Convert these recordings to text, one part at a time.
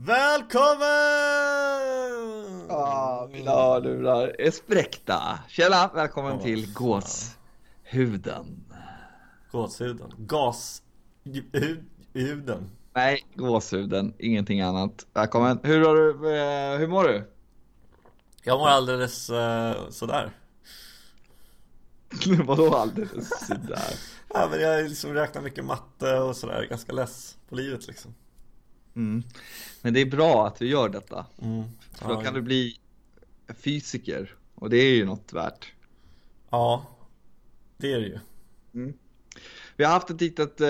Välkommen! Ah, mina hörlurar är spräckta. Tjena, välkommen oh, till gåshuden. Gåshuden? Gashuden? Nej, gåshuden, ingenting annat. Välkommen. Hur, har du, eh, hur mår du? Jag mår alldeles uh, sådär. Vadå alldeles sådär? ja, men jag liksom räknar mycket matte och sådär, ganska less på livet liksom. Mm. Men det är bra att vi gör detta. Mm. För då kan du bli fysiker. Och det är ju något värt. Ja, det är det ju. Mm. Vi har haft ett litet, eh,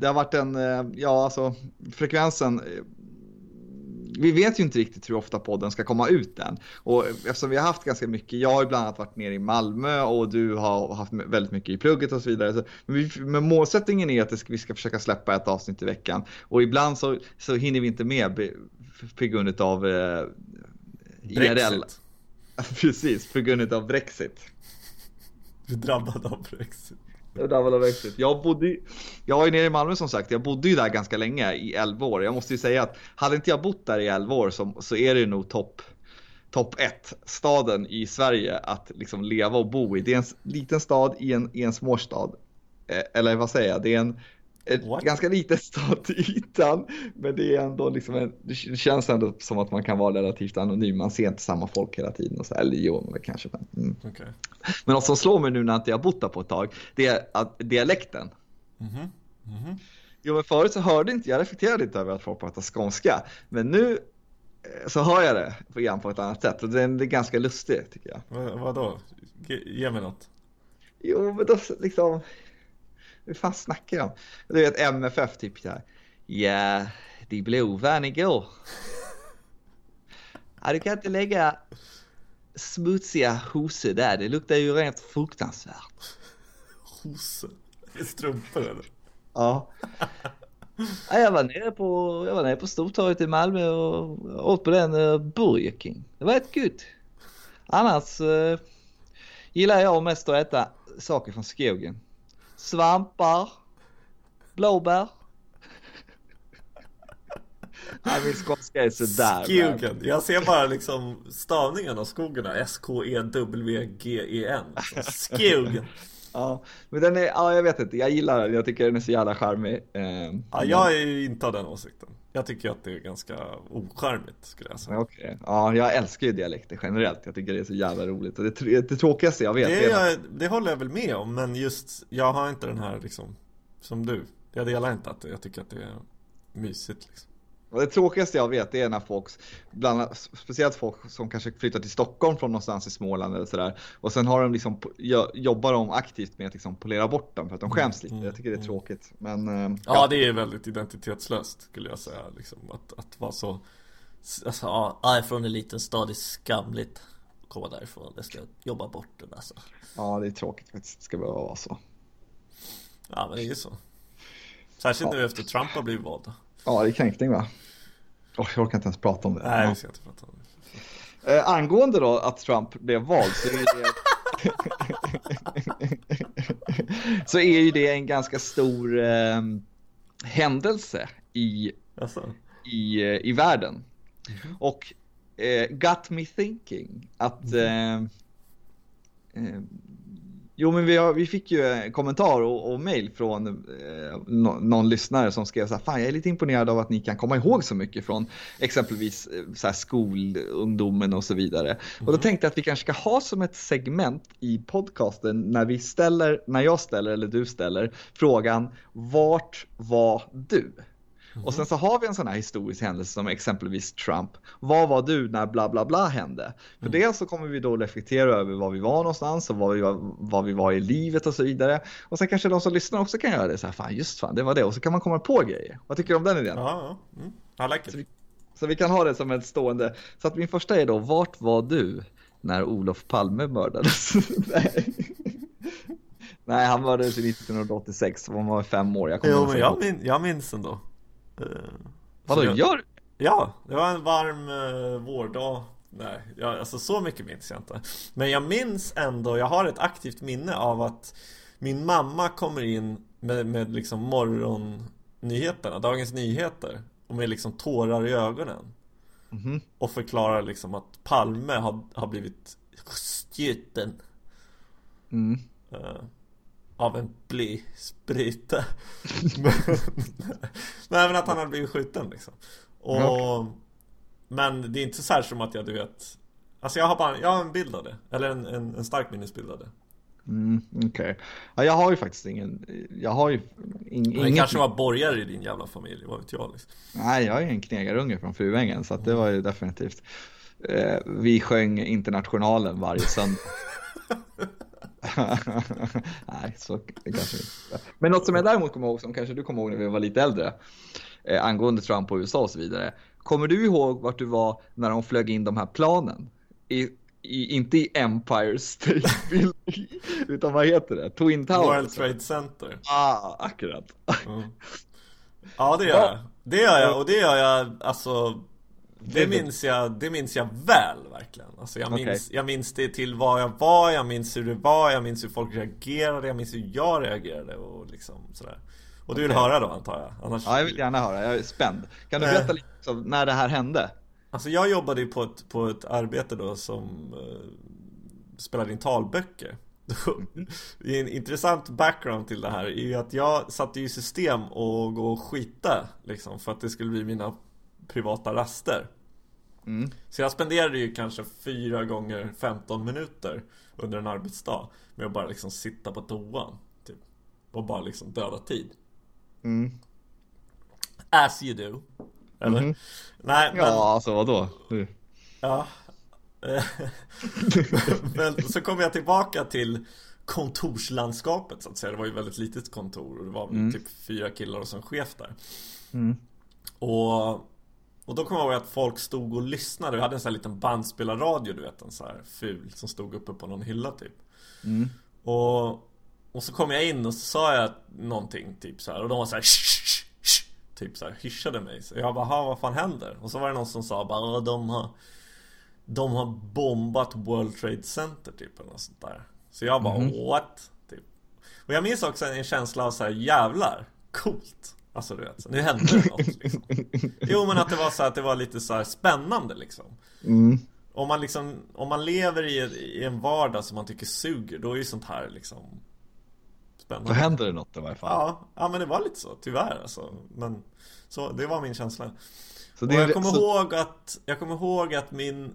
det har varit en, eh, ja alltså frekvensen eh, vi vet ju inte riktigt hur ofta podden ska komma ut än. Och eftersom vi har haft ganska mycket, jag har bland annat varit nere i Malmö och du har haft väldigt mycket i plugget och så vidare. Så, men, vi, men målsättningen är att vi ska försöka släppa ett avsnitt i veckan. Och ibland så, så hinner vi inte med på grund av eh, IRL. Precis, på grund av Brexit. Du är drabbad av Brexit. Jag drabbad av exit. Jag bodde jag var ju nere i Malmö som sagt. Jag bodde ju där ganska länge i 11 år. Jag måste ju säga att hade inte jag bott där i 11 år så, så är det ju nog topp topp 1 staden i Sverige att liksom leva och bo i. Det är en liten stad i en, i en småstad. Eh, eller vad säger jag? Det är en ett What? ganska litet stad till ytan. Men det är ändå liksom en, det känns ändå som att man kan vara relativt anonym. Man ser inte samma folk hela tiden. Och så, eller jo, men kanske. Men, mm. okay. men något som slår mig nu när jag inte har bott där på ett tag, det är att dialekten. Mm -hmm. Mm -hmm. Jo, men förut så hörde inte jag, reflekterade inte över att folk pratar skånska. Men nu eh, så hör jag det igen på ett annat sätt och det är, det är ganska lustigt tycker jag. Vad, vadå? Ge mig något. Jo, men då liksom hur fan snackar om? Du vet MFF typ så här. Ja, de blå vann igår. Ja, du kan inte lägga smutsiga hose där. Det luktar ju rent fruktansvärt. Hose? Strumpor eller? Ja. ja. jag var nere på, jag var nere på Stortorget i Malmö och åt på den uh, Burger King. Det var ett gott. Annars uh, gillar jag mest att äta saker från skogen svampar, blåbär. Nej, min skånska är sådär. Skogen. Jag ser bara liksom stavningen av skogen S-K-E-W-G-E-N. Skogen. Ja, men den är, ja jag vet inte, jag gillar den, jag tycker den är så jävla charmig. Eh, ja, jag är ju inte av den åsikten. Jag tycker att det är ganska ocharmigt skulle jag säga. Okay. ja jag älskar ju dialekter generellt. Jag tycker det är så jävla roligt. Och det, det tråkigaste jag vet det, är, det håller jag väl med om, men just jag har inte den här liksom, som du. Jag delar inte att jag tycker att det är mysigt liksom. Och det tråkigaste jag vet är när folk, bland, speciellt folk som kanske flyttar till Stockholm från någonstans i Småland eller sådär. Och sen har de liksom, jobbar de aktivt med att liksom polera bort dem för att de mm, skäms lite. Jag tycker det är mm. tråkigt. Men, ja, ja, det är väldigt identitetslöst skulle jag säga. Liksom, att, att vara så, alltså, ja, jag är från en liten stad, det är skamligt att komma därifrån. Det ska jobba bort den alltså. Ja, det är tråkigt faktiskt. Det ska behöva vara så. Ja, men det är ju så. Särskilt ja. nu efter Trump har blivit vald. Ja, det är kränkning va? Oh, jag orkar inte ens prata om det. Nej, vi ska inte prata om det. Eh, angående då att Trump blev vald så är det så är ju det en ganska stor eh, händelse i, alltså. i, eh, i världen. Mm. Och eh, got me thinking att -hmm. Jo, men vi, har, vi fick ju en kommentar och, och mail från eh, no, någon lyssnare som skrev så här, fan jag är lite imponerad av att ni kan komma ihåg så mycket från exempelvis eh, så här, skolungdomen och så vidare. Mm. Och då mhm. tänkte jag att vi kanske ska ha som ett segment i podcasten när vi ställer, när jag ställer eller du ställer frågan, vart var du? Mm. Och sen så har vi en sån här historisk händelse som exempelvis Trump. Vad var du när bla bla bla hände? För mm. det så kommer vi då reflektera över var vi var någonstans och var vi var, var vi var i livet och så vidare. Och sen kanske de som lyssnar också kan göra det så här, fan just fan det var det. Och så kan man komma på grejer. Vad tycker du om den idén? Ja, ja. Mm. Like it. Så vi, så vi kan ha det som ett stående. Så att min första är då, vart var du när Olof Palme mördades? Nej. Nej, han mördades 1986, han var fem år. Jag jo, men jag, min, jag minns ändå. Eh, Vadå, gör Ja, det var en varm uh, vårdag Nej, jag, alltså så mycket minns jag inte Men jag minns ändå, jag har ett aktivt minne av att Min mamma kommer in med, med liksom morgonnyheterna, Dagens Nyheter och med liksom tårar i ögonen Mhm. Och förklarar liksom att Palme har, har blivit skjuten Mm. eh, Av en blyspruta Nej men att han har blivit skjuten liksom Och Ja. Men det är inte så här som att jag du vet Alltså jag har bara, jag har en bild av det Eller en, en, en stark minnesbild av det Mm, Okej. Ja, jag har ju faktiskt ingen, jag har ju Det inget, kanske var borgare i din jävla familj, vad vet jag liksom. nej jag är en knegarunge från Fruängen så att det var ju definitivt. Eh, vi sjöng Internationalen varje söndag. nej, så kanske inte. Men något som jag däremot kommer ihåg, som kanske du kommer ihåg när vi var lite äldre, eh, angående Trump och USA och så vidare. Kommer du ihåg vart du var när de flög in de här planen? I, i, inte i Empire State Building, utan vad heter det? Twin Towers? World Trade Center Ah, akkurat. mm. Ja det gör jag Det gör jag och det gör jag alltså det minns jag, det minns jag väl verkligen Alltså jag minns, Okej. jag minns det till vad jag var, jag minns hur det var, jag minns hur folk reagerade, jag minns hur jag reagerade och liksom sådär Och du vill höra då antar jag? Annars... Ja, jag vill gärna höra. Jag är spänd. Kan du berätta lite om när det här hände? Alltså jag jobbade ju på ett, på ett arbete då som eh, spelade in talböcker Det är en intressant background till det här är ju att jag satte i system och gå och skita liksom för att det skulle bli mina privata raster Mm. Så jag spenderade ju kanske fyra gånger 15 minuter under en arbetsdag med att bara liksom sitta på toan typ och bara liksom döda tid Mm. As you do Eller? Mhm. Nej men Ja, alltså vadå? Du. Ja. Men så kom jag tillbaka till kontorslandskapet så att säga. Det var ju väldigt litet kontor och det var väl typ fyra killar och en chef där. Mm. Och, och då kom jag ihåg att folk stod och lyssnade. Vi hade en sån här liten bandspelarradio du vet, en sån här ful som stod uppe på någon hylla typ. Mm. Och, och så kom jag in och så sa jag någonting typ så här och de var så här "Shh, shh, shh", Typ så här hyschade mig. Så jag bara, "Ha, vad fan händer? Och så var det någon som sa bara, "Ja, de har De har bombat World Trade Center typ eller något sånt där. Så jag bara, what? Typ. Och jag minns också en känsla av så här, jävlar, coolt. Alltså du vet, nu hände det något liksom. Jo men att det var så här, att det var lite så här spännande liksom. Mm. Om man liksom, om man lever i, i en vardag som man tycker suger, då är ju sånt här liksom Spännande Då händer det något i varje fall. Ja, ja men det var lite så, tyvärr alltså Men så, det var min känsla Så Och det är jag kommer så... ihåg att, jag kommer ihåg att min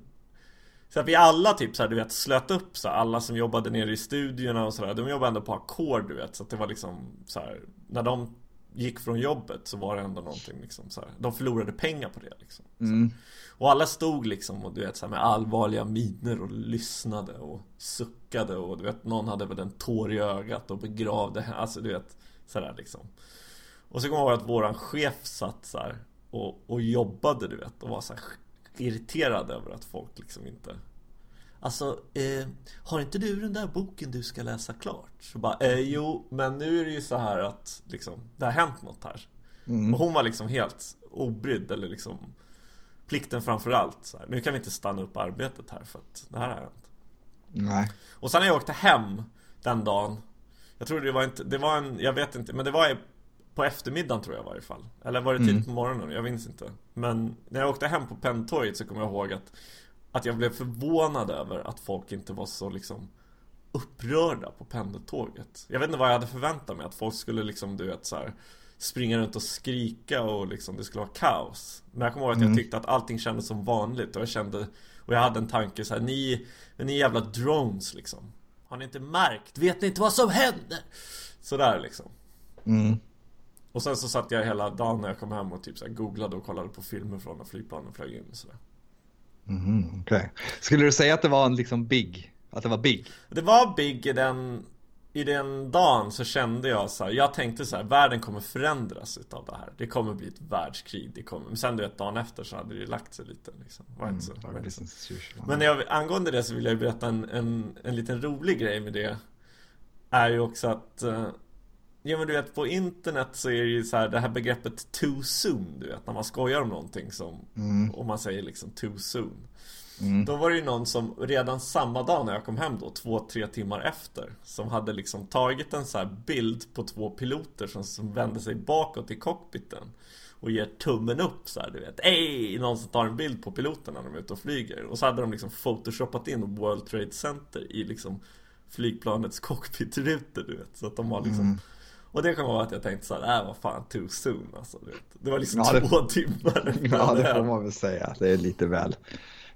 så att vi alla typ så här, du vet slöt upp så här, alla som jobbade nere i studierna och sådär De jobbade ändå på ackord du vet så att det var liksom så här, När de gick från jobbet så var det ändå någonting liksom så här, De förlorade pengar på det liksom Mm. och alla stod liksom och du vet så här med allvarliga miner och lyssnade och suckade och du vet någon hade väl en tår i ögat och begravde henne, alltså du vet sådär liksom. Och så kommer jag ihåg att våran chef satt så här och, och jobbade du vet och var så här irriterad över att folk liksom inte Alltså, eh, har inte du den där boken du ska läsa klart? Så bara, eh, jo, men nu är det ju så här att liksom, det har hänt något här. Mm. Och hon var liksom helt obrydd eller liksom Plikten framför allt så här. Nu kan vi inte stanna upp arbetet här för att det här har hänt Nej. Och sen när jag åkte hem den dagen Jag tror det var inte, det var en, jag vet inte, men det var på eftermiddagen tror jag i varje fall Eller var det tidigt på morgonen? Jag minns inte Men när jag åkte hem på Penntorget så kommer jag ihåg att Att jag blev förvånad över att folk inte var så liksom Upprörda på pendeltåget Jag vet inte vad jag hade förväntat mig Att folk skulle liksom du vet så här Springa runt och skrika och liksom det skulle vara kaos Men jag kommer ihåg att jag tyckte att allting kändes som vanligt och jag kände Och jag hade en tanke så här, ni Ni jävla drones liksom Har ni inte märkt? Vet ni inte vad som händer? Sådär liksom Mm. Och sen så satt jag hela dagen när jag kom hem och typ så här googlade och kollade på filmer från när flygplanen flög in och sådär Mhm, Okej. Skulle du säga att det var en liksom big? Att det var big? Det var big i den I den dagen så kände jag så här, Jag tänkte så här, världen kommer förändras utav det här Det kommer bli ett världskrig det kommer. Men sen du vet, dagen efter så hade det lagt sig lite liksom. var inte så, Mm, var inte så. Men jag, angående det så vill jag berätta en, en, en liten rolig grej med det Är ju också att eh, Ja men du vet på internet så är det ju så här det här begreppet too soon Du vet när man skojar om någonting som Om man säger liksom too soon. Då var det ju någon som redan samma dag när jag kom hem då Två, tre timmar efter Som hade liksom tagit en så här bild på två piloter som, som vände sig bakåt i cockpiten och ger tummen upp så här, du vet. Ej! Någon som tar en bild på piloten när de är ute och flyger. Och så hade de liksom photoshopat in World Trade Center i liksom Flygplanets cockpitrutor du vet. Så att de har liksom mm. Och det kan vara att jag tänkte såhär, äh vad fan too soon alltså. Det var liksom ja, två det... timmar Ja det får man väl säga, det är lite väl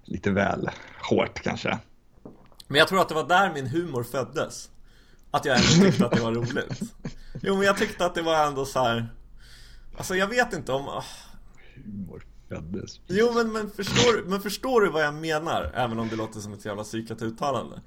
Lite väl hårt kanske Men jag tror att det var där min humor föddes Att jag ändå tyckte att det var roligt Jo men jag tyckte att det var ändå så här. Alltså jag vet inte om ah. Humor föddes Jo men, men, förstår, men förstår du vad jag menar? Även om det låter som ett jävla psykat uttalande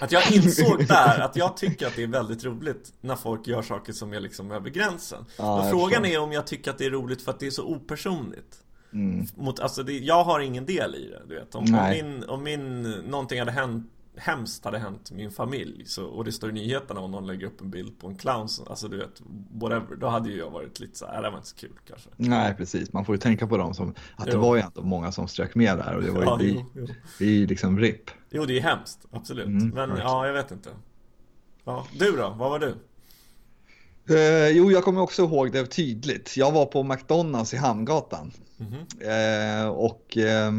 att jag insåg där att jag tycker att det är väldigt roligt när folk gör saker som är liksom över gränsen. Ja, Men frågan är om jag tycker att det är roligt för att det är så opersonligt. Mm. Mot, alltså det, jag har ingen del i det, du vet. Om, om, min, om min, någonting hade hänt hemskt hade hänt min familj så, och det står i nyheterna om någon lägger upp en bild på en clown Alltså du vet, whatever Då hade ju jag varit lite såhär, det var inte så kul kanske Nej precis, man får ju tänka på dem som Att jo. det var ju ändå många som strök med där och det var ju ja, vi, jo, jo. vi liksom RIP Jo det är hemskt, absolut mm, Men right. ja, jag vet inte Ja, du då, vad var du? Eh, jo, jag kommer också ihåg det tydligt. Jag var på McDonalds i Hamngatan. Mm -hmm. eh, och eh,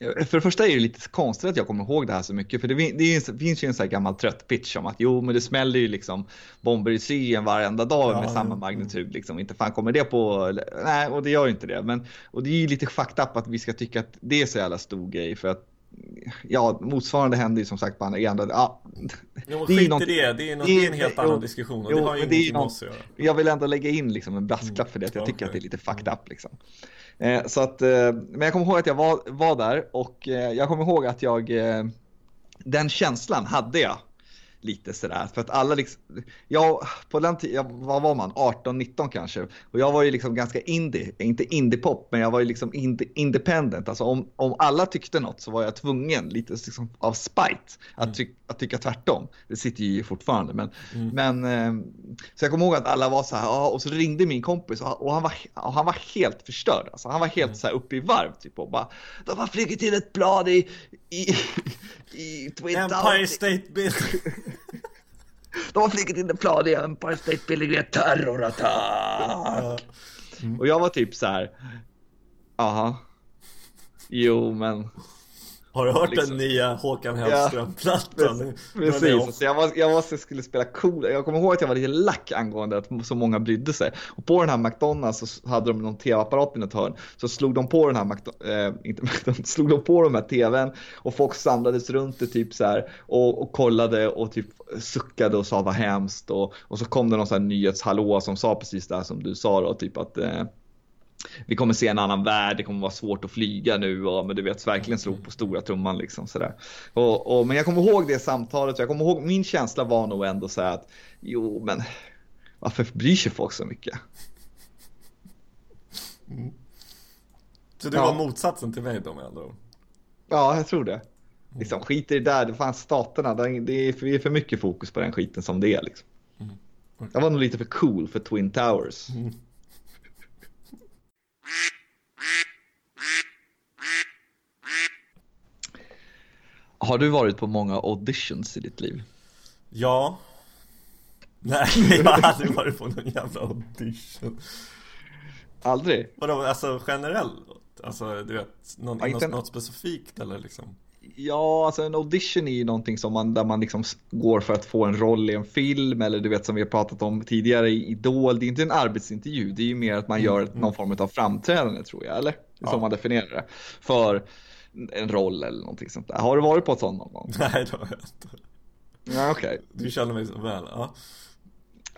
för det första är det lite konstigt att jag kommer ihåg det här så mycket. För det, det, finns ju en sån här gammal trött pitch om att jo, men det smäller ju liksom bomber i Syrien varenda dag ja, med samma magnitud. Liksom. Inte fan kommer det på... Nej, och det gör ju inte det. Men, och det är ju lite fucked up att vi ska tycka att det är så jävla stor grej. För att ja, motsvarande händer ju som sagt på andra. Ja, jo, det är skit i det. Det är, något, det är en helt annan diskussion. Och jo, det har ju ingenting med oss att göra. Jag vill ändå lägga in liksom en brasklapp för det. Att jag okay. tycker att det är lite fucked up. Liksom. Eh, så att, eh, men jag kommer ihåg att jag var, var där och eh, jag kommer ihåg att jag, den känslan hade jag lite sådär. För att alla liksom, jag, på den tiden, vad var man, 18-19 kanske. Och jag var ju liksom ganska indie, inte indiepop, men jag var ju liksom indie, independent. Alltså om, om alla tyckte något så var jag tvungen, lite liksom av spite, att, mm. ty, att tycka tvärtom. Det sitter ju fortfarande. Men, mm. men, eh, så jag kommer ihåg att alla var så här, och så ringde min kompis och han var, och han var helt förstörd. Alltså, han var helt mm. så här uppe i varv typ och bara, de har flugit till ett blad i, i, i Twin Empire State Building. De har flugit in en plan i Empire State Building vid terrorattack. Mm. Och jag var typ så här. Aha. Jo men har du hört liksom. den nya Håkan Hellström-plattan? Ja, precis, alltså jag, var, jag var så skulle spela cool. Jag kommer ihåg att jag var lite lack angående att så många brydde sig. Och på den här McDonalds så hade de någon tv-apparat i något hörn. Så slog de på den här, äh, inte McDonalds, slog de på de här tvn och folk samlades runt det typ så här och, och kollade och typ suckade och sa vad hemskt. Och, och så kom det någon sån här nyhetshallå som sa precis det här som du sa då, typ att eh, vi kommer se en annan värld, det kommer vara svårt att flyga nu och men du vet verkligen slog på stora trumman liksom sådär. Och, och, men jag kommer ihåg det samtalet och jag kommer ihåg min känsla var nog ändå så här att jo men varför bryr sig folk så mycket? Mm. Så du ja. var motsatsen till mig då med andra ord? Ja, jag tror det. Liksom, skit i det där, det fanns staterna, det är, för, det är för mycket fokus på den skiten som det är. Liksom. Mm. Okay. Jag var nog lite för cool för Twin Towers. Mm. Har du varit på många auditions i ditt liv? Ja Nej, jag har aldrig varit på någon jävla audition Aldrig? Vadå, alltså generellt? Alltså du vet, någon, något, något specifikt eller liksom? Ja, alltså en audition är ju någonting som man, där man liksom går för att få en roll i en film eller du vet som vi har pratat om tidigare i Idol. Det är inte en arbetsintervju, det är ju mer att man mm, gör mm. någon form av framträdande tror jag, eller? Ja. så man definierar det. För en roll eller någonting sånt där. Har du varit på ett sånt någon gång? Nej, det har jag inte. Ja, okej. Okay. Du känner mig så väl, ja.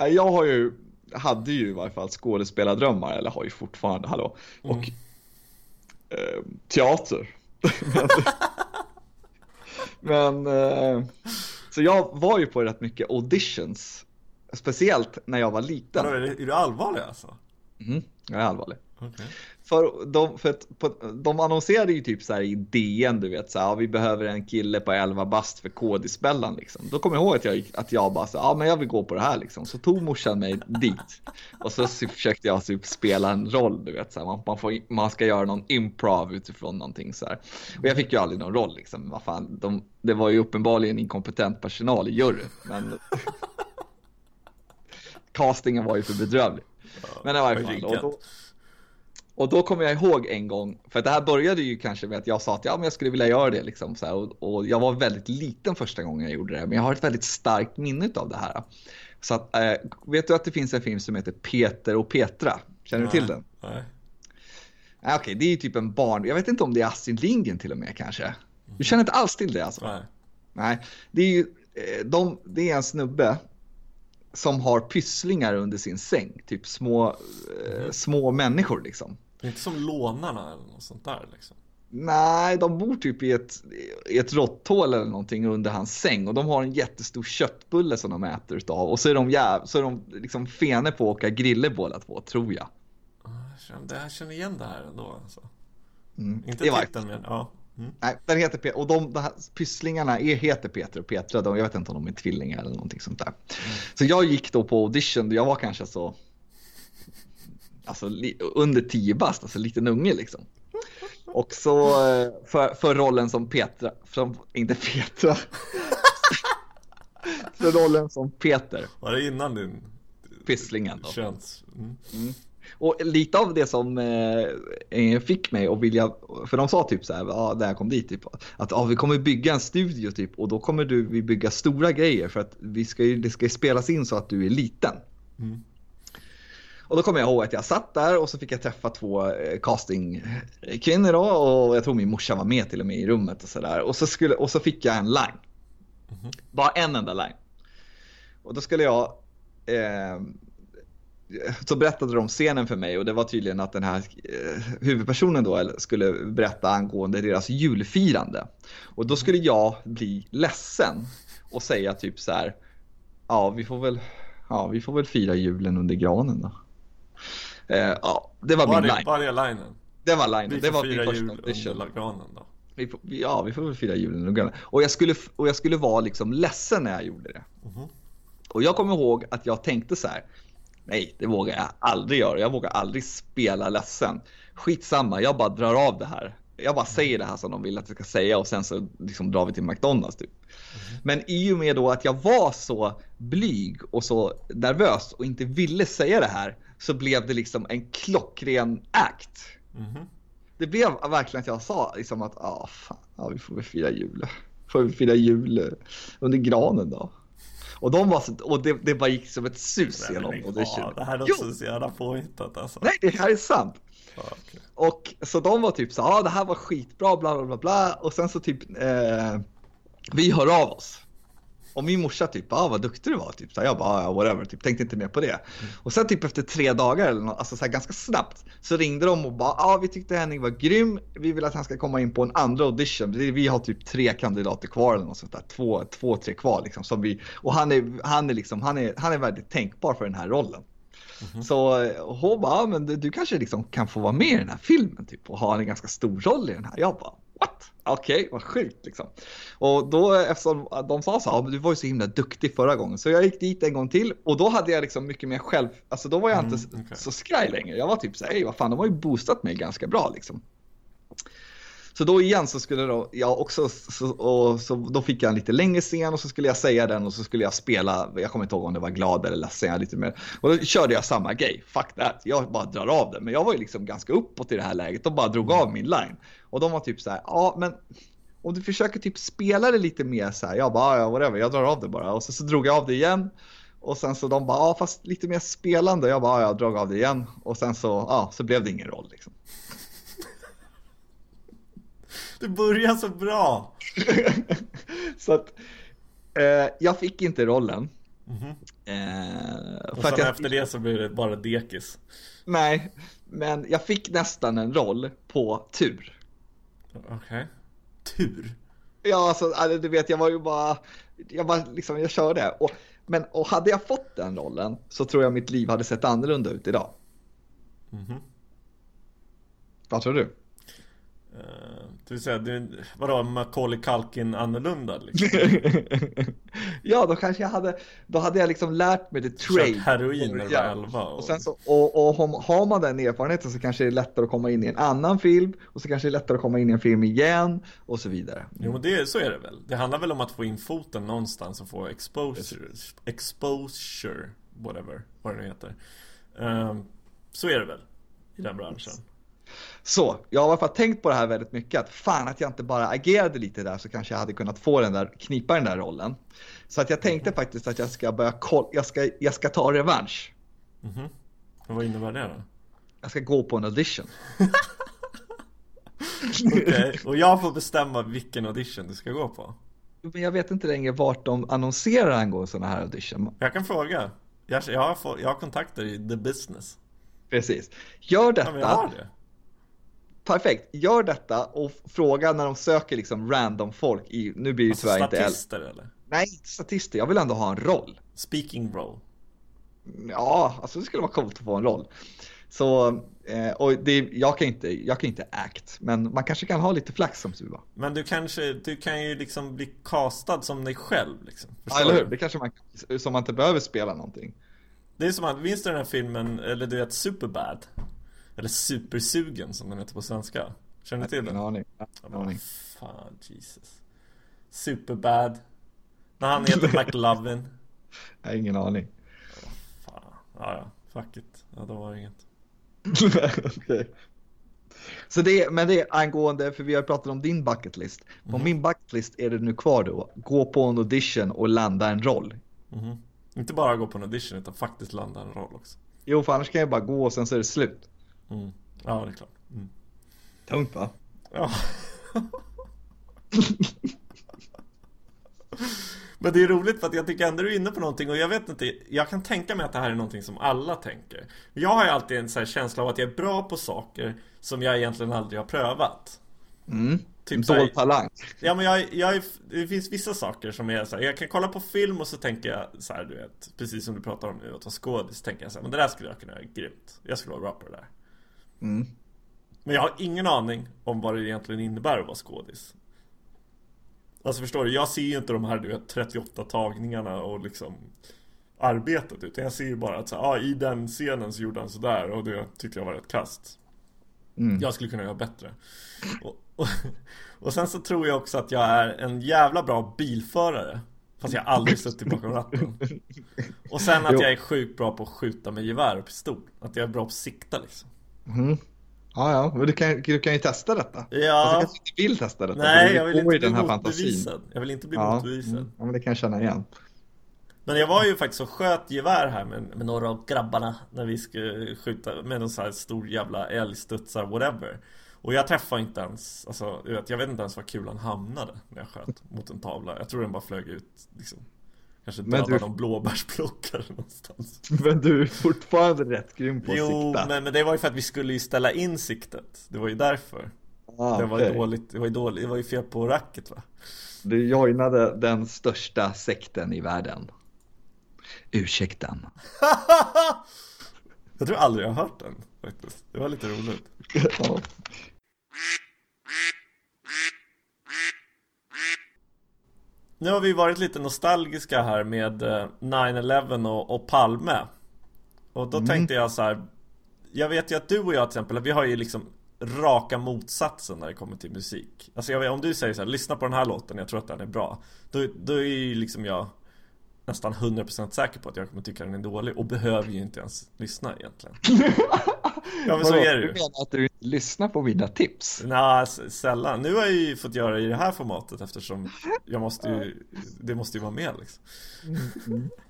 Jag har ju, hade ju i varje fall skådespelardrömmar, eller har ju fortfarande, hallå. Och mm. eh, teater. Men eh, så jag var ju på rätt mycket auditions. Speciellt när jag var liten. är, du allvarlig alltså? Mm, jag är allvarlig. Okay. För, de, för att, på, de annonserade ju typ så här i DN, du vet, så här, ja, vi behöver en kille på 11 bast för kodisbällan liksom. Då kommer jag ihåg att jag, att jag bara så ja men jag vill gå på det här liksom. Så tog morsan mig dit. Och så försökte jag typ spela en roll, du vet, så här, man, man, får, man ska göra någon improv utifrån någonting så här. Och jag fick ju aldrig någon roll liksom, vad fan, de, det var ju uppenbarligen inkompetent personal i juryn. Men castingen var ju för bedrövlig. Men i varje fall. Och då, och då kommer jag ihåg en gång, för det här började ju kanske med att jag sa att ja, men jag skulle vilja göra det liksom. Så här, och, och, jag var väldigt liten första gången jag gjorde det, men jag har ett väldigt starkt minne av det här. Så att, äh, vet du att det finns en film som heter Peter och Petra? Känner Nej. du till den? Nej. Okej, okay, det är ju typ en barn, jag vet inte om det är Astrid Lindgren till och med kanske. Du känner inte alls till det alltså? Nej. Nej, det är ju, eh, de, det är en snubbe som har pysslingar under sin säng, typ små, eh, små människor liksom. Det är inte som lånarna eller något sånt där liksom. Nej, de bor typ i ett, i ett råtthål eller någonting under hans säng och de har en jättestor köttbulle som de äter utav och så är de, jäv, så är de liksom fene på att åka grille båda två, tror jag. Jag känner, jag känner igen det här ändå alltså. Mm. Inte titeln men ja. Mm. Nej, den heter Peter, och de, de här pysslingarna är, heter Peter och Petra. De, jag vet inte om de är tvillingar eller någonting sånt där. Så jag gick då på audition, jag var kanske så, alltså under 10 bast, alltså liten unge liksom. Och så eh, för, för rollen som Petra, som, inte Petra, för rollen som Peter, Var det innan din pysslingen då. köns... Mm. Och lite av det som eh, eh, fick mig att vilja, för de sa typ så här, ja, när jag kom dit, typ, att ja, vi kommer bygga en studio typ och då kommer du, vi bygga stora grejer för att vi ska ju, det ska ju spelas in så att du är liten. Mm. Och då kommer jag ihåg att jag satt där och så fick jag träffa två eh, castingkvinnor då och jag tror min morsa var med till och med i rummet och sådär. Och, så skulle- och så fick jag en line. Bara en enda line. Och då skulle jag eh, så berättade de scenen för mig och det var tydligen att den här eh, huvudpersonen då skulle berätta angående deras julfirande. Och då skulle jag bli ledsen och säga typ så här. Ja, vi får väl, ja, vi får väl fira julen under granen då. Eh, ja, det var Var min det, line. var det linen? Det var linen. Det var min första jul audition. då. Vi får, ja, vi får väl fira julen under granen. Och jag skulle, och jag skulle vara liksom ledsen när jag gjorde det. Mhm. Och jag kommer ihåg att jag tänkte så här. Nej, det vågar jag aldrig göra. Jag vågar aldrig spela ledsen. Skitsamma, jag bara drar av det här. Jag bara säger det här som de vill att jag ska säga och sen så liksom drar vi till McDonalds typ. Men i och med då att jag var så blyg och så nervös och inte ville säga det här så blev det liksom en klockren act. Mhm. Det blev verkligen att jag sa liksom att ah, fan, ja, vi får väl fira jul. Får vi fira jul eh, under granen då. Och, de var så, och det, det bara gick som ett sus Nej, genom lägg audition. av. Det här låter så jävla påhittat alltså. Nej, det här är sant. Ja, okej. Och så de var typ så ja ah, det här var skitbra bla bla bla bla och sen så typ eh, vi hör av oss. Och min morsa typ, ah, vad duktig du var. Typ. Så jag bara, ah, whatever, typ, tänkte inte mer på det. Och sen typ efter tre dagar, eller något, alltså så här, ganska snabbt, så ringde de och bara, ah, vi tyckte Henning var grym. Vi vill att han ska komma in på en andra audition. Vi har typ tre kandidater kvar eller något sånt där. Två, två tre kvar liksom. Som vi, och han är, han, är liksom, han, är, han är väldigt tänkbar för den här rollen. Så eh, hon bara, ah, men du, du kanske liksom kan få vara med i den här filmen typ, och ha en ganska stor roll i den här. Jag bara, what? Okej, vad sjukt liksom. Och då eftersom de sa så här, ah, du var ju så himla duktig förra gången. Så jag gick dit en gång till och då hade jag liksom mycket mer själv, alltså då var jag inte Mm, okej. så skraj längre. Jag var typ så här, "Ey, vad fan, de har ju boostat mig ganska bra liksom. Så då igen så skulle då, jag också, så, och, så då fick jag en lite längre scen och så skulle jag säga den och så skulle jag spela, jag kommer inte ihåg om det var glad eller ledsen, lite mer. Och då körde jag samma grej, fuck that, jag bara drar av det. Men jag var ju liksom ganska uppåt i det här läget och bara drog av min line. Och de var typ så här, ja men om du försöker typ spela det lite mer så här, jag bara, ja whatever, jag drar av det bara. Och så, så drog jag av det igen. Och sen så de bara, ja fast lite mer spelande. Jag bara, ja jag drog av det igen. Och sen så, ja så blev det ingen roll liksom. Det börjar så bra! så att eh, jag fick inte rollen. Mhm. Eh, Och sen jag, efter det så blir det bara dekis. Nej, men jag fick nästan en roll på tur. Okej. Tur. Ja, alltså, alltså, du vet, jag var ju bara, jag bara liksom, jag körde. Och, men, och hade jag fått den rollen så tror jag mitt liv hade sett annorlunda ut idag. Mhm. Vad tror du? Eh, det vill säga, du, vadå Macaulay Culkin annorlunda liksom? ja, då kanske jag hade, då hade jag liksom lärt mig the trade. Kört heroin när du var Ja. 11 och... Och, sen så, och, och har- man den erfarenheten så kanske det är lättare att komma in i en annan film och så kanske det är lättare att komma in i en film igen och så vidare. Jo men det, så är det väl. Det handlar väl om att få in foten någonstans och få exposure, exposure, whatever, vad det nu heter. Ehm, Så är det väl i den branschen. Så, jag har i alla fall tänkt på det här väldigt mycket. Att fan att jag inte bara agerade lite där så kanske jag hade kunnat få den där, knipa den där rollen. Så att jag tänkte faktiskt att jag ska börja kolla, jag ska, jag ska ta revansch. Mhm. Och vad innebär det då? Jag ska gå på en audition. Okej, och jag får bestämma vilken audition du ska gå på. Men jag vet inte längre vart de annonserar angående sådana här audition. Jag kan fråga. Jag, jag, har, jag har kontakter i the business. Precis. Gör Ja, men jag har detta. det. Perfekt. Gör detta och fråga när de söker liksom random folk i, nu blir det Alltså, tyvärr inte statister eller? Nej, inte statister. Jag vill ändå ha en roll. Speaking role. Ja, alltså det skulle vara coolt att få en roll. Så, eh, och det, jag, kan inte, jag kan inte act, men man kanske kan ha lite flax som Suva. Men du kanske, du kan ju liksom bli castad som dig själv liksom. Ja, eller hur? Det kanske man som man inte behöver spela någonting. Det är som att, minns du den här filmen, eller du vet Superbad? Eller Supersugen som den heter på svenska. Känner du till Ingen den? aning. Ja, Ingen aning. Fan, Jesus. Superbad. När han heter McLovin. Har ingen aning. Fan. Ja, ja. Fuck it. Ja, då var det inget. Okej. Så det, men det är angående, för vi har pratat om din bucket list. På Mhm. min bucket list är det nu kvar då, gå på en audition och landa en roll. Mhm. Inte bara gå på en audition utan faktiskt landa en roll också. Jo, för annars kan jag bara gå och sen så är det slut. Mm. Ja, det är klart. Mm. Tungt va? Ja. Men det är roligt för att jag tycker ändå du är inne på någonting och jag vet inte, jag kan tänka mig att det här är någonting som alla tänker. Jag har ju alltid en här känsla av att jag är bra på saker som jag egentligen aldrig har prövat. Mm. Typ så Dold talang. Ja men jag, jag är, det finns vissa saker som är så här, jag kan kolla på film och så tänker jag så här, du vet, precis som du pratar om nu, att vara skådis, så tänker jag så här, men det där skulle jag kunna göra grymt. Jag skulle vara bra på det där. Mm. Men jag har ingen aning om vad det egentligen innebär att vara skådis. Alltså förstår du, jag ser ju inte de här du vet 38 tagningarna och liksom arbetet utan jag ser ju bara att så ah, i den scenen så gjorde han sådär och det tyckte jag var rätt kast. Mm. Jag skulle kunna göra bättre. Och, och, och sen så tror jag också att jag är en jävla bra bilförare. Fast jag aldrig suttit bakom ratten. Och sen att Jo. jag är sjukt bra på att skjuta med gevär och pistol. Att jag är bra på att sikta liksom. Mm. Ja, ja, men du kan, du kan ju testa detta. Ja. Alltså, kanske inte vill testa detta. Nej, jag vill inte bli den här motbevisad. Jag vill inte bli Ja, motbevisad. mm. ja, men det kan jag känna igen. Men jag var ju faktiskt och sköt gevär här med, med några av grabbarna när vi skulle skjuta med någon sån här stor jävla älgstudsar, whatever. Och jag träffade inte ens, alltså jag vet inte ens var kulan hamnade när jag sköt mot en tavla. Jag tror den bara flög ut liksom. Kanske Men dödade du- någon blåbärsplockare någonstans. Men du är fortfarande rätt grym på att Jo, sikta. men, men det var ju för att vi skulle ju ställa in siktet. Det var ju därför. Ah, det var okej. dåligt, det var ju dåligt, det var ju fel på racket va? Du joinade den största sekten i världen. Ursäkten. Jag tror aldrig jag har hört den faktiskt. Det var lite roligt. ja. Nu har vi varit lite nostalgiska här med eh, 9-11 och, och Palme. Och då tänkte jag så här. Jag vet ju att du och jag till exempel, vi har ju liksom raka motsatsen när det kommer till musik. Alltså jag vet, om du säger så här, lyssna på den här låten, jag tror att den är bra. Då, då är ju liksom jag nästan 100% säker på att jag kommer tycka den är dålig och behöver ju inte ens lyssna egentligen. Ja men så är det Du ju menar att du inte lyssnar på mina tips? Nej, sällan. Nu har jag ju fått göra i det här formatet eftersom jag måste ju, det måste ju vara med liksom.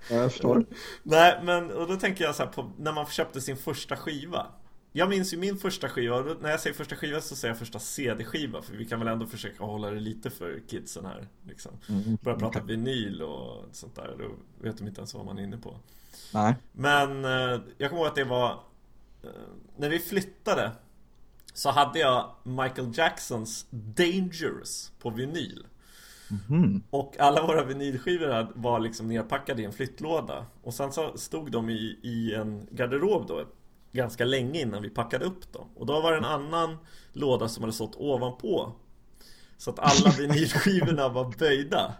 Ja, jag förstår. Nej, men och då tänker jag så här på när man köpte sin första skiva. Jag minns ju min första skiva, och när jag säger första skiva så säger jag första CD-skiva för vi kan väl ändå försöka hålla det lite för kidsen här liksom. Börja prata vinyl och sånt där, då vet de inte ens vad man är inne på. Nej. Men eh, jag kommer ihåg att det var eh, När vi flyttade Så hade jag Michael Jacksons Dangerous på vinyl. Mhm. Och alla våra vinylskivor var liksom nerpackade i en flyttlåda. Och sen så stod de i, i en garderob då Ganska länge innan vi packade upp dem. Och då var det en annan låda som hade stått ovanpå. Så att alla vinylskivorna var böjda.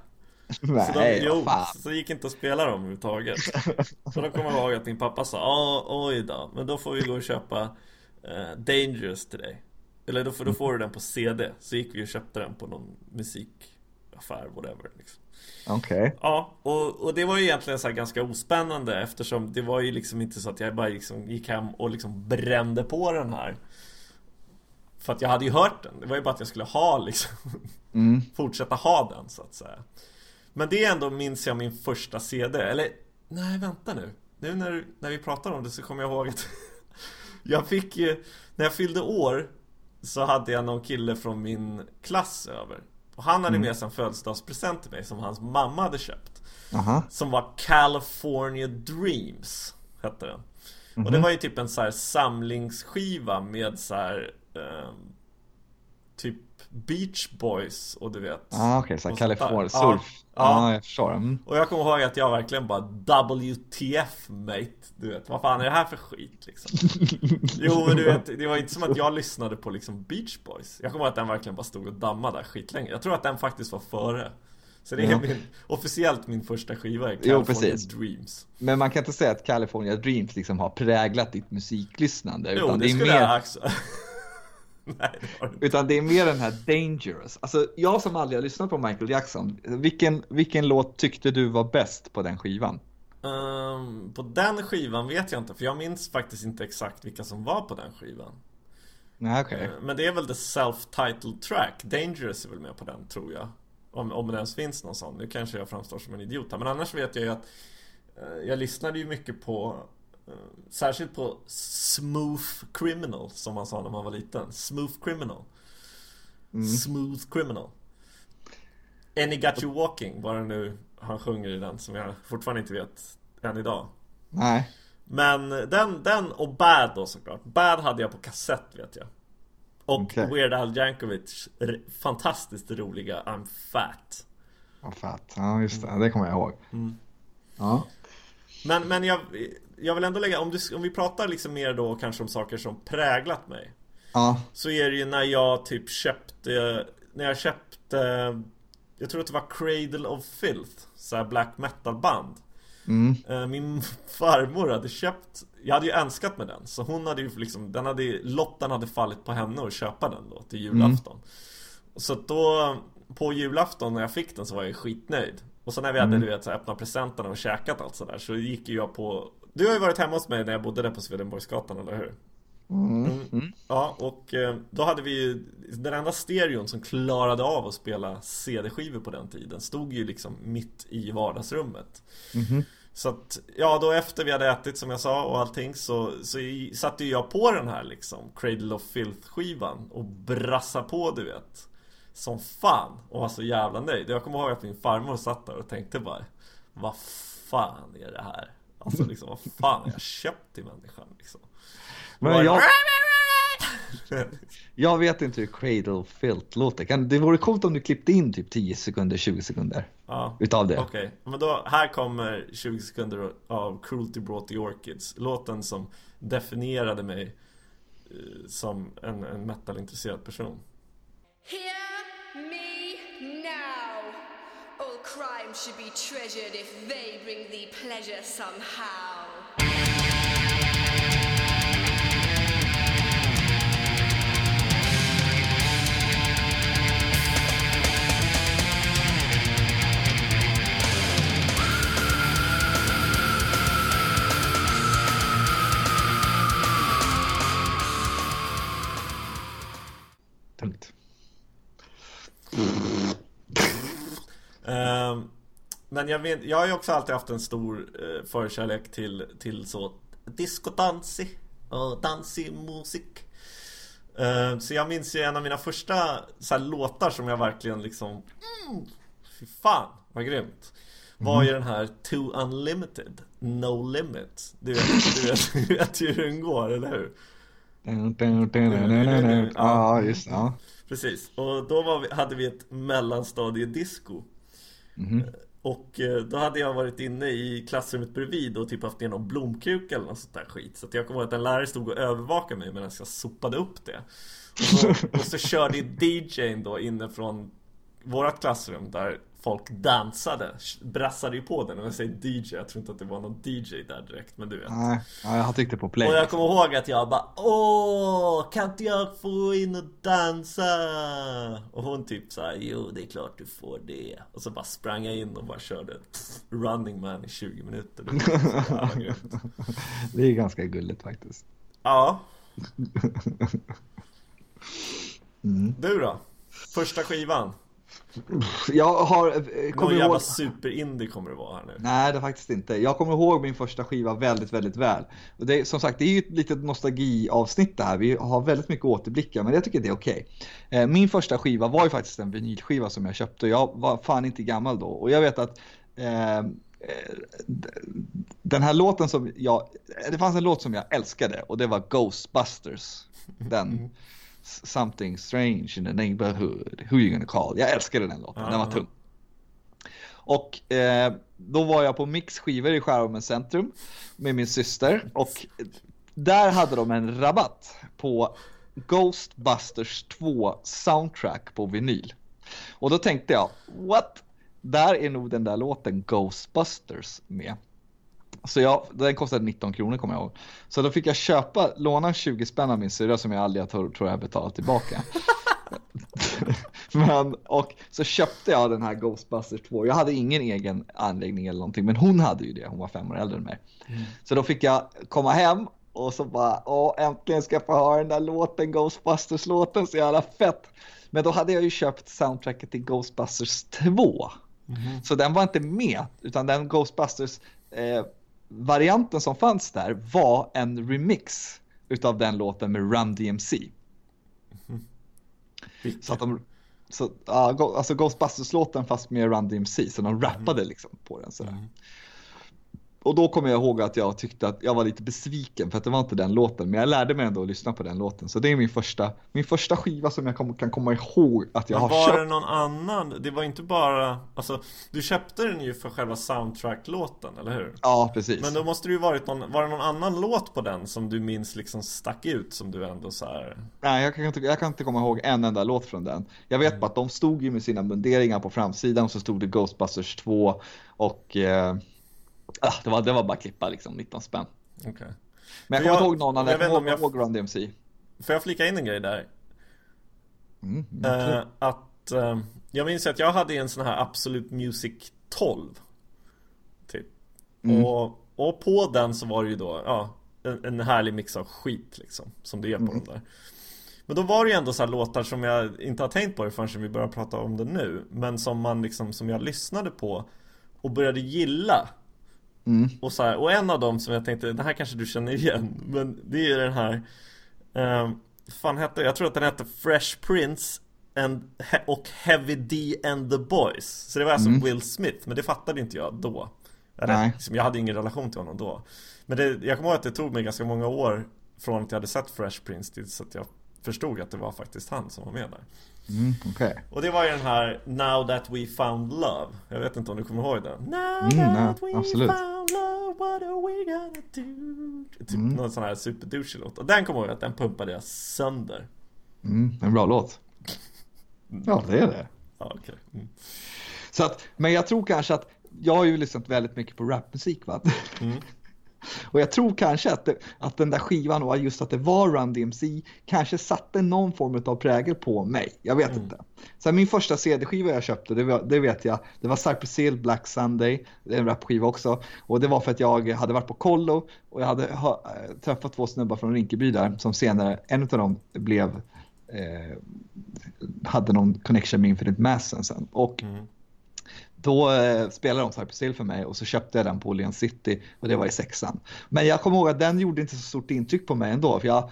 Så de, Nej, jo, så gick inte att spela dem överhuvudtaget. Så då kommer jag ihåg att min pappa sa "Ja, oj då, men då får vi gå och köpa eh, Dangerous till dig Eller då, får- då får du den på CD Så gick vi och köpte den på någon musik affär, whatever liksom. Okej. Okay. Ja, och, och det var ju egentligen så ganska ospännande eftersom det var ju liksom inte så att jag bara liksom gick hem och liksom brände på den här. För att jag hade ju hört den, det var ju bara att jag skulle ha liksom mm. Fortsätta ha den så att säga Men det är ändå, minns jag, min första CD, eller Nej vänta nu Nu när, när vi pratar om det så kommer jag ihåg att Jag fick ju, när jag fyllde år Så hade jag någon kille från min klass över Och han hade mm. med sig en födelsedagspresent till mig som hans mamma hade köpt Aha. Som var California Dreams Hette den Mm -hmm. Och det mhm. var ju typ en så samlingsskiva med så här, eh, Typ Beach Boys och du vet ah, okay, så California surf Ja, ah, jag förstår mm. Och jag kommer ihåg att jag verkligen bara WTF mate Du vet, vad fan är det här för skit liksom? jo men du vet, det var inte som att jag lyssnade på liksom Beach Boys Jag kommer ihåg att den verkligen bara stod och dammade där skitlänge Jag tror att den faktiskt var före så det är ja. min, officiellt min första skiva, California jo, precis. Dreams. Men man kan inte säga att California Dreams liksom har präglat ditt musiklyssnande. Jo, det, det skulle mer... jag också. Nej, det Utan det är mer den här Dangerous. Alltså, jag som aldrig har lyssnat på Michael Jackson, vilken, vilken låt tyckte du var bäst på den skivan? Um, på den skivan vet jag inte, för jag minns faktiskt inte exakt vilka som var på den skivan. Nej, okay. Uh, men det är väl the self-titled track, Dangerous är väl med på den tror jag. Om, om det ens finns någon sån. Nu kanske jag framstår som en idiot här. Men annars vet jag ju att uh, Jag lyssnade ju mycket på Särskilt på Smooth Criminal Som man sa när man var liten. Smooth Criminal. Mm. Smooth Criminal. Any Got You Walking Var det nu han sjunger i den Som jag fortfarande inte vet än idag. Nej. Men den, den och Bad då såklart. Bad hade jag på kassett vet jag. Och okay. Weird Al Jankovic fantastiskt roliga I'm Fat. I'm Fat, ja just det, det kommer jag ihåg. Mm. Ja. Men, men jag, jag vill ändå lägga, om, du, om vi pratar liksom mer då kanske om saker som präglat mig Ja Så är det ju när jag typ köpte, när jag köpte Jag tror att det var Cradle of Filth Såhär black metal band Mm. Eh, min farmor hade köpt Jag hade ju önskat med den Så hon hade ju liksom den hade, Lotten hade fallit på henne att köpa den då till julafton mm. Så då På julafton när jag fick den så var jag skitnöjd Och så när vi hade mm. du vet, så öppnat presenterna och käkat allt sådär Så gick ju jag på Du har ju varit hemma hos mig när jag bodde där på Swedenborgsgatan eller hur? Mm. Mm. mm. Ja, och eh, då hade vi ju Den enda stereon som klarade av att spela CD-skivor på den tiden Stod ju liksom mitt i vardagsrummet mm. Så att, ja då efter vi hade ätit som jag sa och allting så, så satte jag på den här liksom Cradle of Filth skivan och brassa på du vet Som fan och var så jävla nöjd Jag kommer ihåg att min farmor satt där och tänkte bara Vad fan är det här? Alltså liksom vad fan har jag köpt till människan liksom men jag... jag vet inte hur Cradle Filth låter. det vore coolt om du klippte in typ 10 sekunder, 20 sekunder. Ja. Utav det. Okej, okay. men då, här kommer 20 sekunder av Cruelty Brought the Orchids. Låten som definierade mig eh, som en, en metalintresserad person. Hear All crime should be treasured if they bring thee pleasure somehow. Men jag, vet, jag har ju också alltid haft en stor uh, förkärlek till, till så discodansi och dansig musik. Uh, så jag minns ju en av mina första så här, låtar som jag verkligen liksom mm, Fy fan vad grymt Var mm. ju den här Too Unlimited No Limit Du vet, du vet, du vet ju hur den går, eller hur? Ja, just ja. Precis, och då vi, hade vi ett mellanstadiedisco mm. Och eh, då hade jag varit inne i klassrummet bredvid och typ haft ner någon blomkruka eller något sånt där skit. Så att jag kommer ihåg att en lärare stod och övervakade mig medan jag sopade upp det. Och så, och så körde DJn då inne från vårat klassrum där folk dansade, brassade ju på den. Och jag säger DJ, jag tror inte att det var någon DJ där direkt, men du vet. Nej, ja, jag tyckte på play. Och jag kommer ihåg att jag bara Åh, kan inte jag få in och dansa? Och hon typ såhär, jo det är klart du får det. Och så bara sprang jag in och bara körde Running Man i 20 minuter. Det. Det är ganska gulligt faktiskt. ja, Mm. du då? Första skivan? Jag har, eh, Någon kommer jävla ihåg... super-indie kommer det vara här nu. Nej, det faktiskt inte. Jag kommer ihåg min första skiva väldigt, väldigt väl. Och det är, som sagt, det är ju ett litet nostalgiavsnitt det här. Vi har väldigt mycket återblickar, men jag tycker det är okej. Eh, Min första skiva var ju faktiskt en vinylskiva som jag köpte jag var fan inte gammal då. Och jag vet att eh, eh, den här låten som jag, det fanns en låt som jag älskade och det var Ghostbusters. Den. Something strange in the neighborhood, who you gonna call? Jag älskade den låten, den var Ja. tung. Och eh, då var jag på Mix skivor i Skärholmens centrum med min syster och där hade de en rabatt på Ghostbusters 2 soundtrack på vinyl. Och då tänkte jag, what? Där är nog den där låten Ghostbusters med. Så jag, den kostade 19 kronor kommer jag ihåg. Så då fick jag köpa, låna 20 spänn av min syrra som jag aldrig tror, tror jag betalat tillbaka. men, och så köpte jag den här Ghostbusters 2. Jag hade ingen egen anläggning eller någonting, men hon hade ju det. Hon var fem år äldre än mig. Så då fick jag komma hem och så bara, åh äntligen ska jag få höra den där låten, Ghostbusters-låten, så jävla fett. Men då hade jag ju köpt soundtracket till Ghostbusters 2. Så den var inte med, utan den Ghostbusters eh, varianten som fanns där var en remix utav den låten med Run DMC. Så att de, så, Go- alltså Ghostbusters-låten fast med Run DMC, så de rappade liksom på den sådär. Och då kommer jag ihåg att jag tyckte att jag var lite besviken för att det var inte den låten, men jag lärde mig ändå att lyssna på den låten. Så det är min första, min första skiva som jag kom, kan komma ihåg att jag Men har var köpt. det någon annan? Det var inte bara, alltså Du köpte den ju för själva soundtrack-låten, eller hur? Ja, precis. Men då måste det ju varit någon, var det någon annan låt på den som du minns liksom stack ut som du ändå så här... Nej, jag kan, inte, jag kan inte komma ihåg en enda låt från den. Jag vet bara att de stod ju med sina munderingar på framsidan och så stod det Ghostbusters 2 och eh, ah, det, var, det var bara klippa liksom, 19 spänn. Okej Men jag kommer inte ihåg någon annan, jag jag kommer ihåg Run DMC. Får jag flika in en grej där? Mm, Eh, att eh, Jag minns att jag hade en sån här Absolute Music 12 Typ Mm. och, och på den så var det ju då, ja En, en härlig mix av skit liksom Som det är på Mm. de där Men då var det ju ändå så här låtar som jag inte har tänkt på det förrän vi börjar prata om det nu Men som man liksom, som jag lyssnade på Och började gilla Mm. och, så här, och en av dem som jag tänkte, det här kanske du känner igen Men det är den här eh, Fan hette, jag tror att den hette Fresh Prince and, och Heavy D and the Boys. Så det var alltså Will Smith, men det fattade inte jag då. Eller, liksom, Jag hade ingen relation till honom då. Men det, jag kommer ihåg att det tog mig ganska många år Från att jag hade sett Fresh Prince tills att jag förstod att det var faktiskt han som var med där Mm, okej. Och det var ju den här Now that we found love Jag vet inte om du kommer ihåg den? Now Mm, nej, that we absolut. found love What are we gonna do? Typ Mm. någon sån här superdouchig låt Och den kommer jag ihåg att den pumpade jag sönder Mm, en bra låt. Ja, det är det. Ja okej mm. Så att, men jag tror kanske att jag har ju lyssnat väldigt mycket på rapmusik va. Mm. Och jag tror kanske att, det, att den där skivan och just att det var Run DMC kanske satte någon form av prägel på mig. Jag vet inte. Så min första CD-skiva jag köpte, det, var, det vet jag, det var Cypress Hill Black Sunday, det är en rapskiva också. Och det var för att jag hade varit på kollo och jag hade ha, träffat två snubbar från Rinkeby där som senare, en av dem blev eh, hade någon connection med Infinite Massen sen. Och Mm. Då eh, spelade de Cypress Hill för mig och så köpte jag den på Åhléns City och det var i sexan. Men jag kommer ihåg att den gjorde inte så stort intryck på mig ändå. För jag,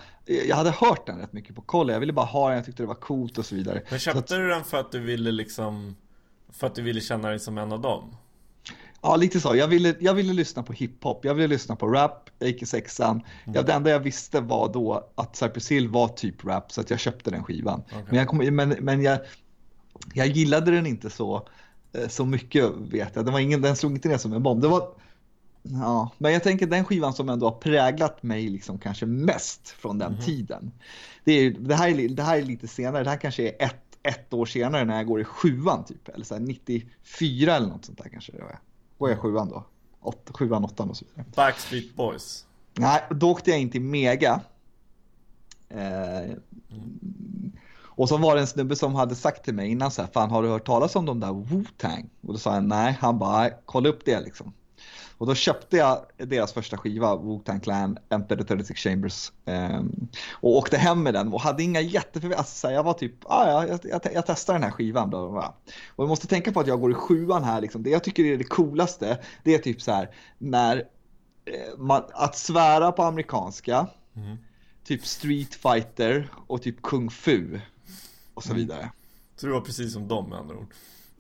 jag hade hört den rätt mycket på kolla. Jag ville bara ha den, jag tyckte det var coolt och så vidare. Men Så att, köpte du den för att du ville liksom För att du ville känna dig som en av dem? ja, lite så. Jag ville, jag ville lyssna på hiphop, jag ville lyssna på rap, jag gick i sexan. Ja, det enda jag visste var då att Cypress Hill var typ rap så att jag köpte den skivan. Men, jag, kom, men, men jag, jag gillade den inte så, så mycket vet jag. Det var ingen, den slog inte ner som en bomb. Det var, ja, men jag tänker den skivan som ändå har präglat mig liksom kanske mest från den tiden. Det, är, det, här är, det här är lite senare, det här kanske är ett ett år senare när jag går i sjuan typ. Eller så här 94 eller något sånt där kanske det var. Går jag sjuan då? Åt, sjuan, åttan och så vidare. Backstreet Boys. Nej, då åkte jag in till Mega. Eh, och så var det en snubbe som hade sagt till mig innan så här, fan har du hört talas om de där Wu-Tang? Och då sa jag nej, han bara, kolla upp det liksom. Och då köpte jag deras första skiva, Wu-Tang Clan, Enter the 36 Chambers. Um, och åkte hem med den och hade inga jätteförväntningar. Alltså, jag var typ, ah, ja, jag, jag, jag testar den här skivan. Bla, bla, bla. Och jag måste tänka på att jag går i sjuan här. Liksom. Det jag tycker är det coolaste, det är typ så här, när eh, man, att svära på amerikanska, Mm. typ Street Fighter och typ Kung Fu och så vidare. Så du var precis som dem med andra ord.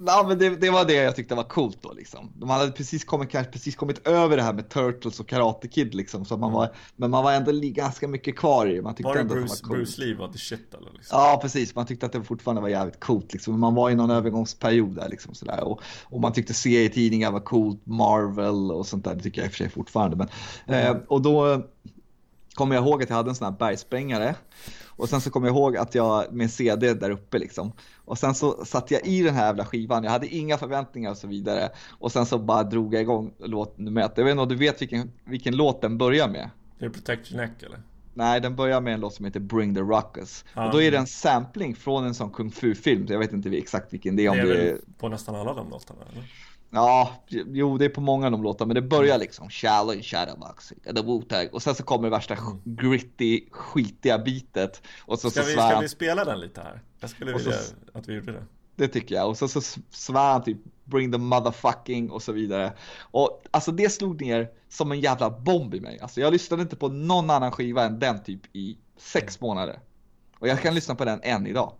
Ja, men det, det var det jag tyckte var coolt då liksom. De hade precis kommit, kanske precis kommit över det här med Turtles och Karate Kid liksom. Så man var, men man var ändå ganska mycket kvar i det. Man tyckte Var det ändå att Bruce, det var coolt. Bruce Lee var the shit eller liksom? Ja, precis. Man tyckte att det fortfarande var jävligt coolt. Liksom. Man var i någon övergångsperiod där. Liksom, sådär. Och, och man tyckte serietidningar var coolt, Marvel och sånt där. Det tycker jag i och för sig fortfarande. Men, eh, och då kommer jag ihåg att jag hade en sån här bergsprängare. Och sen så kommer jag ihåg att jag med en CD där uppe liksom. Och sen så satte jag i den här jävla skivan. Jag hade inga förväntningar och så vidare. Och sen så bara drog jag igång låt nummer ett. Jag vet inte om du vet vilken, vilken låt den börjar med? Är det Protect Your Neck eller? Nej, den börjar med en låt som heter Bring the Ruckus. Ja. Och då är det en sampling från en sån kung fu-film. Jag vet inte exakt vilken det är. Om Det är det är... på nästan alla de låtarna eller? Ja, jo det är på många av de låtarna. Men det börjar liksom Challenge, Shadowbox, The Wu-Tang. Och sen så kommer det värsta gritty, skitiga bitet. Och så, Ska så vi, ska vi spela den lite här? Jag skulle Och så- vilja att vi gjorde det. Det tycker jag. Och så, så svär han typ Bring the motherfucking och så vidare. Och alltså det slog ner som en jävla bomb i mig. Alltså jag lyssnade inte på någon annan skiva än den typ i sex månader. Och jag kan lyssna på den än idag.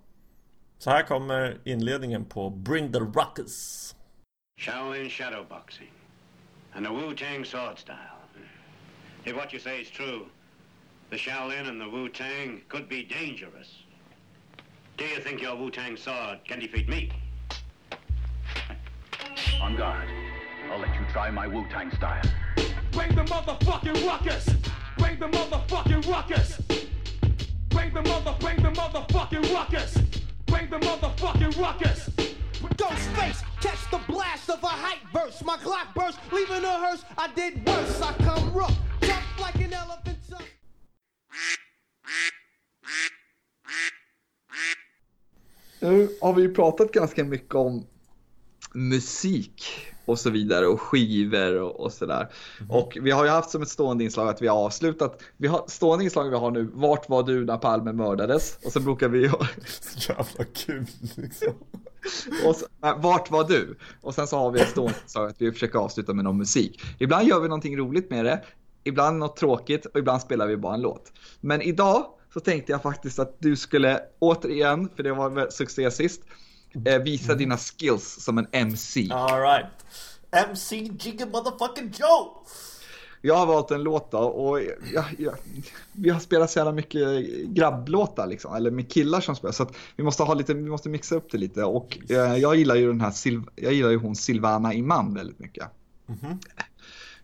Så här kommer inledningen på Bring the Ruckus. Shaolin shadowboxing and the Wu Tang sword style. If what you say is true, the Shaolin and the Wu Tang could be dangerous. Do you think your Wu Tang sword can defeat me? On guard. I'll let you try my Wu-Tang style. Bring the motherfucking ruckus! Bring the motherfucking ruckus! Bring the mother, bring the motherfucking ruckus! Bring the motherfucking ruckus! Ghostface, catch the blast of a hype verse. My Glock burst, leaving a hearse. I did worse. I come rough, tough like an elephant. Tough. Nu har vi ju pratat ganska mycket om musik och så vidare och skivor och, och sådär. Och vi har ju haft som ett stående inslag att vi har avslutat. Vi har stående inslag vi har nu, vart var du när Palme mördades? Och så brukar vi Så jävla kul liksom. och så, nej, vart var du? Och sen så har vi ett stående inslag att vi försöker avsluta med någon musik. Ibland gör vi någonting roligt med det, ibland något tråkigt och ibland spelar vi bara en låt. Men idag så tänkte jag faktiskt att du skulle återigen, för det var succé sist, eh, visa dina skills som en MC. Alright. MC Jigga motherfucking Joe! Jag har valt en låt då och jag, jag, vi har spelat så jävla mycket grabblåtar liksom, eller med killar som spelar. Så vi måste ha lite, vi måste mixa upp det lite och eh, jag gillar ju den här, Sil, jag gillar ju hon Silvana Imam väldigt mycket.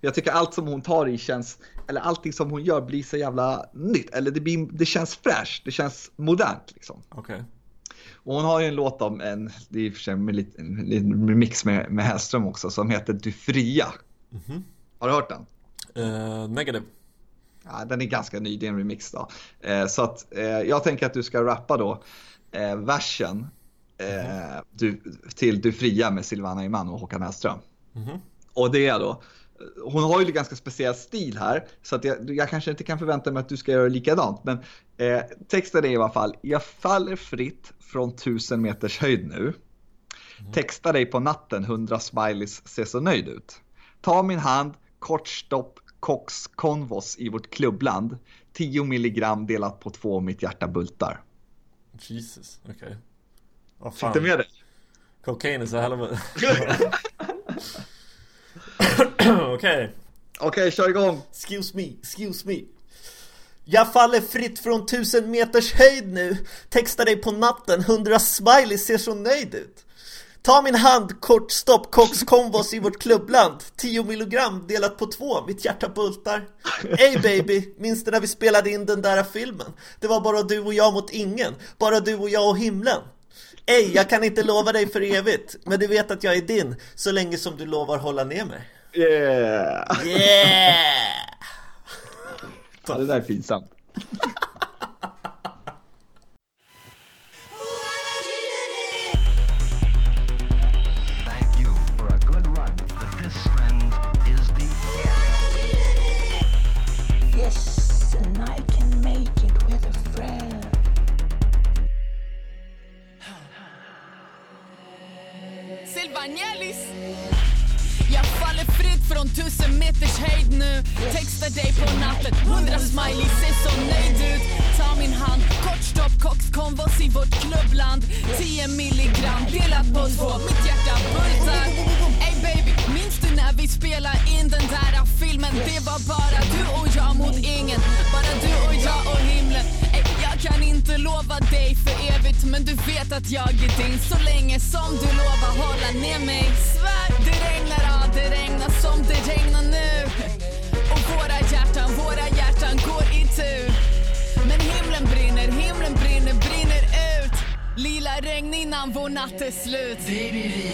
Jag tycker allt som hon tar i känns, eller allting som hon gör blir så jävla nytt. Eller det, blir, det känns fräscht, det känns modernt liksom. Okej. Och hon har ju en låt om en, det är i och för sig en liten remix med, med Hellström också, som heter Du fria. Har du hört den? Uh, negative. Ja, den är ganska ny, det är en remix då. Eh, så att eh, jag tänker att du ska rappa då eh, versen eh, du, till Du fria med Silvana Imam och Håkan Hellström. Och det är då, hon har ju en ganska speciell stil här så att jag, jag kanske inte kan förvänta mig att du ska göra likadant. Men eh, texten är i alla fall, jag faller fritt från tusen meters höjd nu. Texta dig på natten, hundra smileys, ser så nöjd ut. Ta min hand, kort stopp, Cox Convos i vårt klubbland. 10 milligram delat på två, mitt hjärta bultar. Jesus, okej. Fan. Fick du med det? Cocaine is a hell okej? Okay. Okej, okay, kör igång! Excuse me, excuse me jag faller fritt från tusen meters höjd nu Textar dig på natten, hundra smileys ser så nöjd ut Ta min hand, kort stopp, Cox Combos i vårt klubbland 10 milligram delat på två, mitt hjärta bultar Ey baby, minns du när vi spelade in den där filmen? Det var bara du och jag mot ingen, bara du och jag och himlen Ey, jag kan inte lova dig för evigt, men du vet att jag är din så länge som du lovar hålla ner mig 耶耶，他是在屏上。jag är din så länge som du lovar hålla ner mig. Svär, det regnar, ja det regnar som det regnar nu. Och våra hjärtan, våra hjärtan går i tur. Men himlen brinner, himlen brinner, brinner ut. Lila regn innan vår natt är slut. Baby,